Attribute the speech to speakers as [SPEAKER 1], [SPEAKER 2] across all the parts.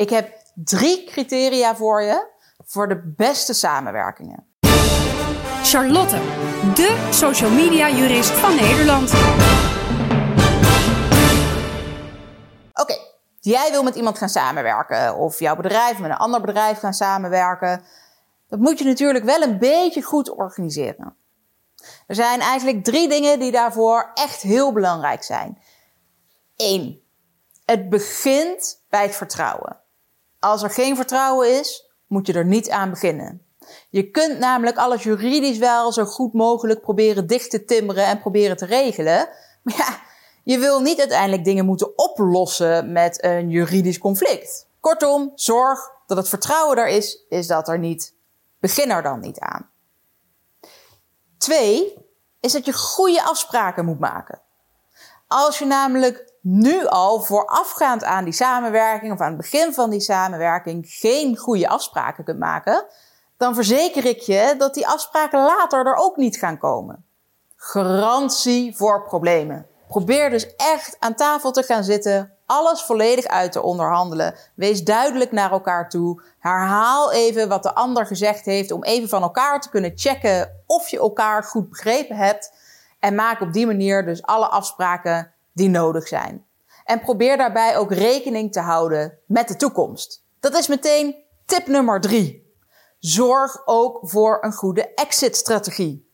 [SPEAKER 1] Ik heb drie criteria voor je voor de beste samenwerkingen.
[SPEAKER 2] Charlotte, de social media jurist van Nederland.
[SPEAKER 1] Oké, jij wil met iemand gaan samenwerken of jouw bedrijf met een ander bedrijf gaan samenwerken. Dat moet je natuurlijk wel een beetje goed organiseren. Er zijn eigenlijk drie dingen die daarvoor echt heel belangrijk zijn. Eén, het begint bij het vertrouwen. Als er geen vertrouwen is, moet je er niet aan beginnen. Je kunt namelijk alles juridisch wel zo goed mogelijk proberen dicht te timmeren en proberen te regelen. Maar ja, je wil niet uiteindelijk dingen moeten oplossen met een juridisch conflict. Kortom, zorg dat het vertrouwen er is, is dat er niet. Begin er dan niet aan. Twee, is dat je goede afspraken moet maken. Als je namelijk nu al voorafgaand aan die samenwerking of aan het begin van die samenwerking geen goede afspraken kunt maken, dan verzeker ik je dat die afspraken later er ook niet gaan komen. Garantie voor problemen. Probeer dus echt aan tafel te gaan zitten, alles volledig uit te onderhandelen. Wees duidelijk naar elkaar toe. Herhaal even wat de ander gezegd heeft om even van elkaar te kunnen checken of je elkaar goed begrepen hebt. En maak op die manier dus alle afspraken die nodig zijn. En probeer daarbij ook rekening te houden met de toekomst. Dat is meteen tip nummer drie. Zorg ook voor een goede exit-strategie.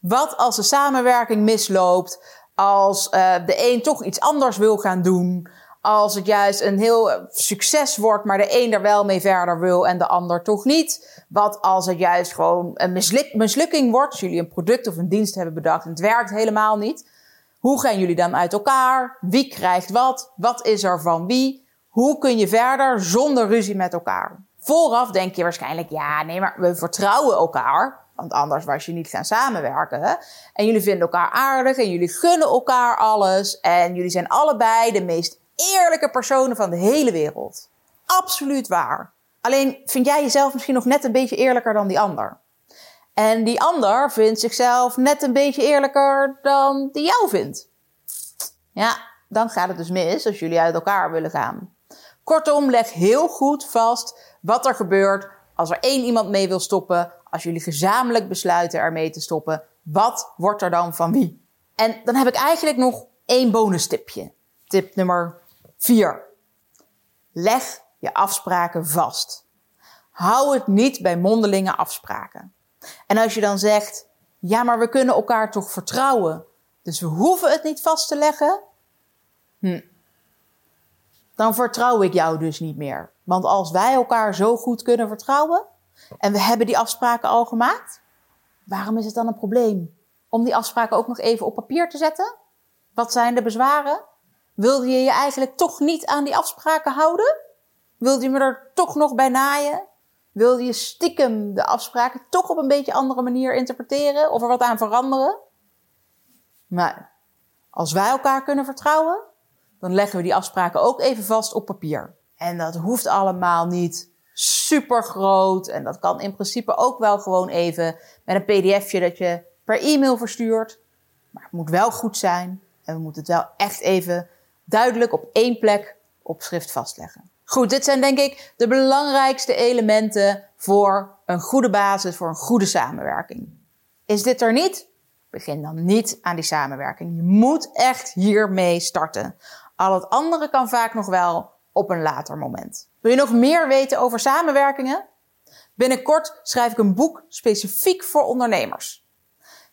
[SPEAKER 1] Wat als de samenwerking misloopt, als uh, de een toch iets anders wil gaan doen, als het juist een heel succes wordt, maar de een er wel mee verder wil en de ander toch niet. Wat als het juist gewoon een mislukking wordt, jullie een product of een dienst hebben bedacht en het werkt helemaal niet. Hoe gaan jullie dan uit elkaar? Wie krijgt wat? Wat is er van wie? Hoe kun je verder zonder ruzie met elkaar? Vooraf denk je waarschijnlijk, ja, nee, maar we vertrouwen elkaar. Want anders was je niet gaan samenwerken. En jullie vinden elkaar aardig en jullie gunnen elkaar alles. En jullie zijn allebei de meest eerlijke personen van de hele wereld. Absoluut waar. Alleen vind jij jezelf misschien nog net een beetje eerlijker dan die ander. En die ander vindt zichzelf net een beetje eerlijker dan die jou vindt. Ja, dan gaat het dus mis als jullie uit elkaar willen gaan. Kortom, leg heel goed vast wat er gebeurt als er één iemand mee wil stoppen, als jullie gezamenlijk besluiten ermee te stoppen. Wat wordt er dan van wie? En dan heb ik eigenlijk nog één bonus tipje. Tip nummer 4. Leg je afspraken vast. Hou het niet bij mondelinge afspraken. En als je dan zegt, ja, maar we kunnen elkaar toch vertrouwen, dus we hoeven het niet vast te leggen, hm. dan vertrouw ik jou dus niet meer. Want als wij elkaar zo goed kunnen vertrouwen en we hebben die afspraken al gemaakt, waarom is het dan een probleem om die afspraken ook nog even op papier te zetten? Wat zijn de bezwaren? Wilde je je eigenlijk toch niet aan die afspraken houden? Wilde je me er toch nog bij naaien? Wilde je stiekem de afspraken toch op een beetje andere manier interpreteren of er wat aan veranderen? Maar als wij elkaar kunnen vertrouwen, dan leggen we die afspraken ook even vast op papier. En dat hoeft allemaal niet super groot. En dat kan in principe ook wel gewoon even met een pdfje dat je per e-mail verstuurt. Maar het moet wel goed zijn. En we moeten het wel echt even duidelijk op één plek op schrift vastleggen. Goed, dit zijn denk ik de belangrijkste elementen voor een goede basis, voor een goede samenwerking. Is dit er niet? Begin dan niet aan die samenwerking. Je moet echt hiermee starten. Al het andere kan vaak nog wel op een later moment. Wil je nog meer weten over samenwerkingen? Binnenkort schrijf ik een boek specifiek voor ondernemers.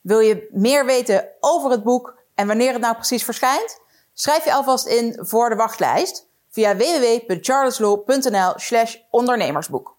[SPEAKER 1] Wil je meer weten over het boek en wanneer het nou precies verschijnt? Schrijf je alvast in voor de wachtlijst via www.charleslaw.nl slash ondernemersboek.